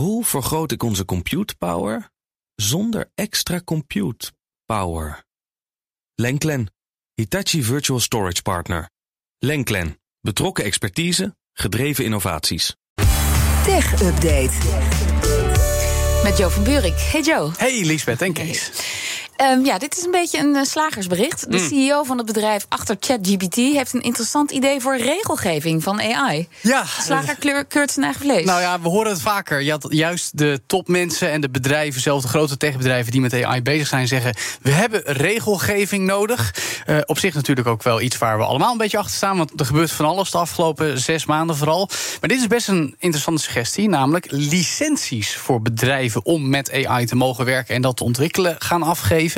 Hoe vergroot ik onze compute power zonder extra compute power? Lenklen, Hitachi Virtual Storage Partner. Lenklen, betrokken expertise, gedreven innovaties. Tech Update. Met Joe van Buurik. Hey Joe. Hey Lisbeth en Kees. Um, ja, dit is een beetje een uh, slagersbericht. De Mm. CEO van het bedrijf achter ChatGPT heeft een interessant idee voor regelgeving van AI. Ja, Slager kleur, keurt zijn eigen vlees. Nou ja, we horen het vaker. Je had juist de topmensen en de bedrijven, zelfs de grote techbedrijven die met AI bezig zijn, zeggen: we hebben regelgeving nodig. Uh, op zich natuurlijk ook wel iets waar we allemaal een beetje achter staan, want er gebeurt van alles de afgelopen zes maanden vooral. Maar dit is best een interessante suggestie, namelijk licenties voor bedrijven om met AI te mogen werken en dat te ontwikkelen gaan afgeven.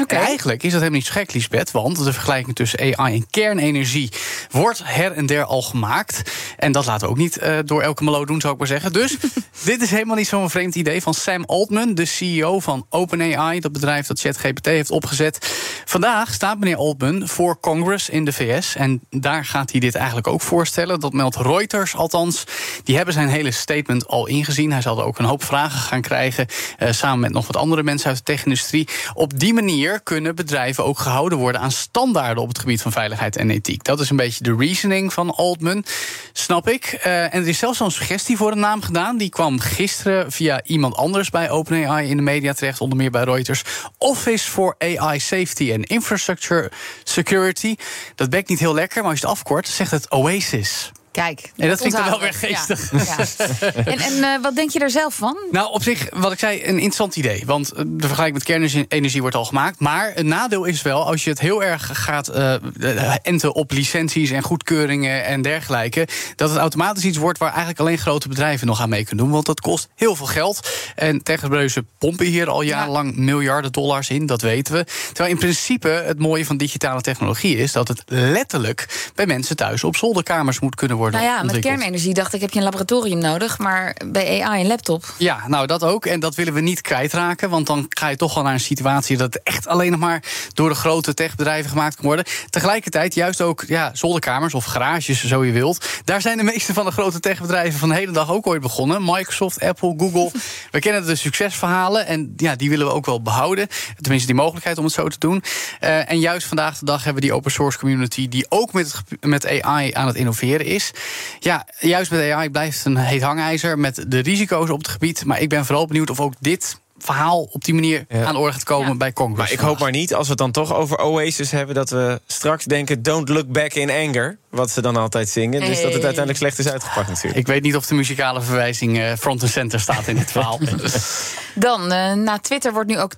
Okay. Eigenlijk is dat helemaal niet zo gek, Lisbeth, want de vergelijking tussen AI en kernenergie wordt her en der al gemaakt. En dat laten we ook niet uh, door elke melo doen, zou ik maar zeggen. Dus dit is helemaal niet zo'n vreemd idee van Sam Altman, de CEO van OpenAI, dat bedrijf dat ChatGPT heeft opgezet. Vandaag staat meneer Altman voor Congress in de VS. En daar gaat hij dit eigenlijk ook voorstellen. Dat meldt Reuters althans. Die hebben zijn hele statement al ingezien. Hij zal er ook een hoop vragen gaan krijgen. Uh, samen met nog wat andere mensen uit de tech-industrie. Op die manier kunnen bedrijven ook gehouden worden aan standaarden op het gebied van veiligheid en ethiek. Dat is een beetje de reasoning van Altman. Snap ik. Uh, en er is zelfs zo'n suggestie voor een naam gedaan. Die kwam gisteren via iemand anders bij OpenAI in de media terecht, onder meer bij Reuters. Office for AI Safety and Infrastructure Security. Dat bekt niet heel lekker, maar als je het afkort, zegt het Oasis. Kijk, en dat vind ik wel weer geestig. Ja, ja. en en uh, wat denk je er zelf van? Nou, op zich, wat ik zei, een interessant idee. Want de vergelijking met kernenergie wordt al gemaakt. Maar het nadeel is wel, als je het heel erg gaat uh, enten op licenties en goedkeuringen en dergelijke, dat het automatisch iets wordt waar eigenlijk alleen grote bedrijven nog aan mee kunnen doen. Want dat kost heel veel geld. En techbedrijven pompen hier al jarenlang ja. miljarden dollars in, dat weten we. Terwijl in principe het mooie van digitale technologie is dat het letterlijk bij mensen thuis op zolderkamers moet kunnen worden. Nou ja, met kernenergie dacht ik heb je een laboratorium nodig, maar bij AI een laptop. Ja, nou dat ook. En dat willen we niet kwijtraken, want dan ga je toch wel naar een situatie dat het echt alleen nog maar door de grote techbedrijven gemaakt kan worden. Tegelijkertijd juist ook ja, zolderkamers of garages, zo je wilt. Daar zijn de meeste van de grote techbedrijven van de hele dag ook ooit begonnen. Microsoft, Apple, Google. we kennen de succesverhalen en ja, die willen we ook wel behouden. Tenminste, die mogelijkheid om het zo te doen. Uh, en juist vandaag de dag hebben we die open source community die ook met, met AI aan het innoveren is. Ja, juist met AI blijft het een heet hangijzer met de risico's op het gebied. Maar ik ben vooral benieuwd of ook dit verhaal op die manier ja. aan de orde gaat komen ja. bij Congress. Maar ik hoop maar niet, als we het dan toch over Oasis hebben, dat we straks denken: don't look back in anger. Wat ze dan altijd zingen. Hey. Dus dat het uiteindelijk slecht is uitgepakt, natuurlijk. Ik weet niet of de muzikale verwijzing uh, front en center staat in dit verhaal. dan, uh, na Twitter wordt nu ook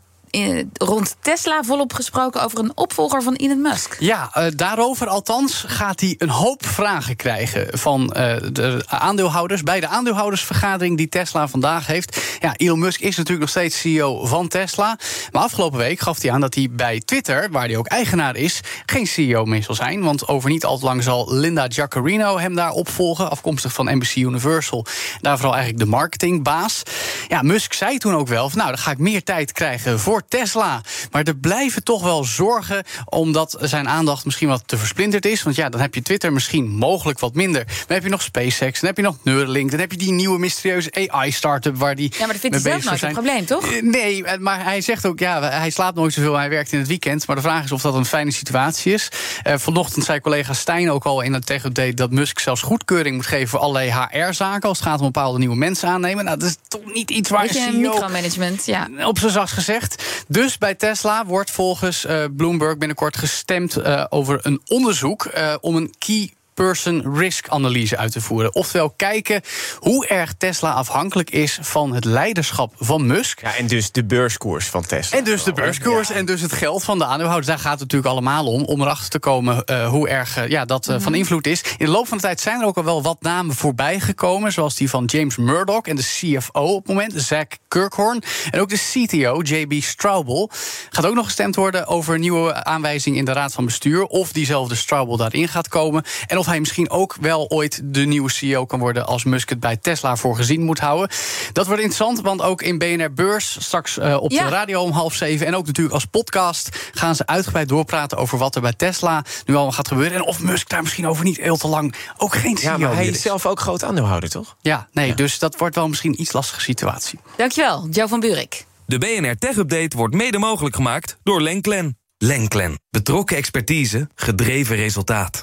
rond Tesla volop gesproken over een opvolger van Elon Musk. Ja, uh, daarover althans gaat hij een hoop vragen krijgen van uh, de aandeelhouders. Bij de aandeelhoudersvergadering die Tesla vandaag heeft. Ja, Elon Musk is natuurlijk nog steeds CEO van Tesla. Maar afgelopen week gaf hij aan dat hij bij Twitter, waar hij ook eigenaar is, geen CEO meer zal zijn. Want over niet al te lang zal Linda Giaccarino hem daar opvolgen. Afkomstig van NBC Universal. Daar vooral eigenlijk de marketingbaas. Ja, Musk zei toen ook wel: nou, dan ga ik meer tijd krijgen voor Tesla. Maar er blijven toch wel zorgen omdat zijn aandacht misschien wat te versplinterd is. Want ja, dan heb je Twitter misschien mogelijk wat minder. Dan heb je nog SpaceX, dan heb je nog Neuralink, dan heb je die nieuwe mysterieuze AI-startup waar die. Ja, maar dat vindt hij zelf nooit een probleem, toch? Nee, maar hij zegt ook, ja, hij slaapt nooit zoveel, hij werkt in het weekend. Maar de vraag is of dat een fijne situatie is. Uh, vanochtend zei collega Stijn ook al in het tech-update dat Musk zelfs goedkeuring moet geven voor allerlei HR-zaken als het gaat om bepaalde nieuwe mensen aannemen. Nou, dat is toch niet iets waar Beetje een CEO micromanagement, ja. op zijn zacht gezegd. Dus bij Tesla wordt volgens uh, Bloomberg binnenkort gestemd uh, over een onderzoek uh, om een key person risk analyse uit te voeren. Oftewel kijken hoe erg Tesla afhankelijk is van het leiderschap van Musk. Ja, en dus de beurskoers van Tesla. En dus de beurskoers ja. en dus het geld van de aandeelhouders. Daar gaat het natuurlijk allemaal om. Om erachter te komen uh, hoe erg uh, ja, dat uh, -hmm. van invloed is. In de loop van de tijd zijn er ook al wel wat namen voorbij gekomen. Zoals die van James Murdoch en de CFO op het moment, Zach Kirkhorn. En ook de CTO, JB Straubel. Gaat ook nog gestemd worden over een nieuwe aanwijzing in de raad van bestuur. Of diezelfde Straubel daarin gaat komen. En of hij misschien ook wel ooit de nieuwe CEO kan worden als Musk het bij Tesla voor gezien moet houden. Dat wordt interessant, want ook in BNR Beurs, straks uh, op de radio om half zeven en ook natuurlijk als podcast gaan ze uitgebreid doorpraten over wat er bij Tesla nu allemaal gaat gebeuren en of Musk daar misschien over niet heel te lang ook geen CEO Ja, maar hij is zelf ook groot aandeelhouder, toch? Ja, nee, dus dat wordt wel misschien een iets lastige situatie. Dankjewel, Joe van Buurik. De BNR Tech Update wordt mede mogelijk gemaakt door Lenklen. Lenklen. Betrokken expertise, gedreven resultaat.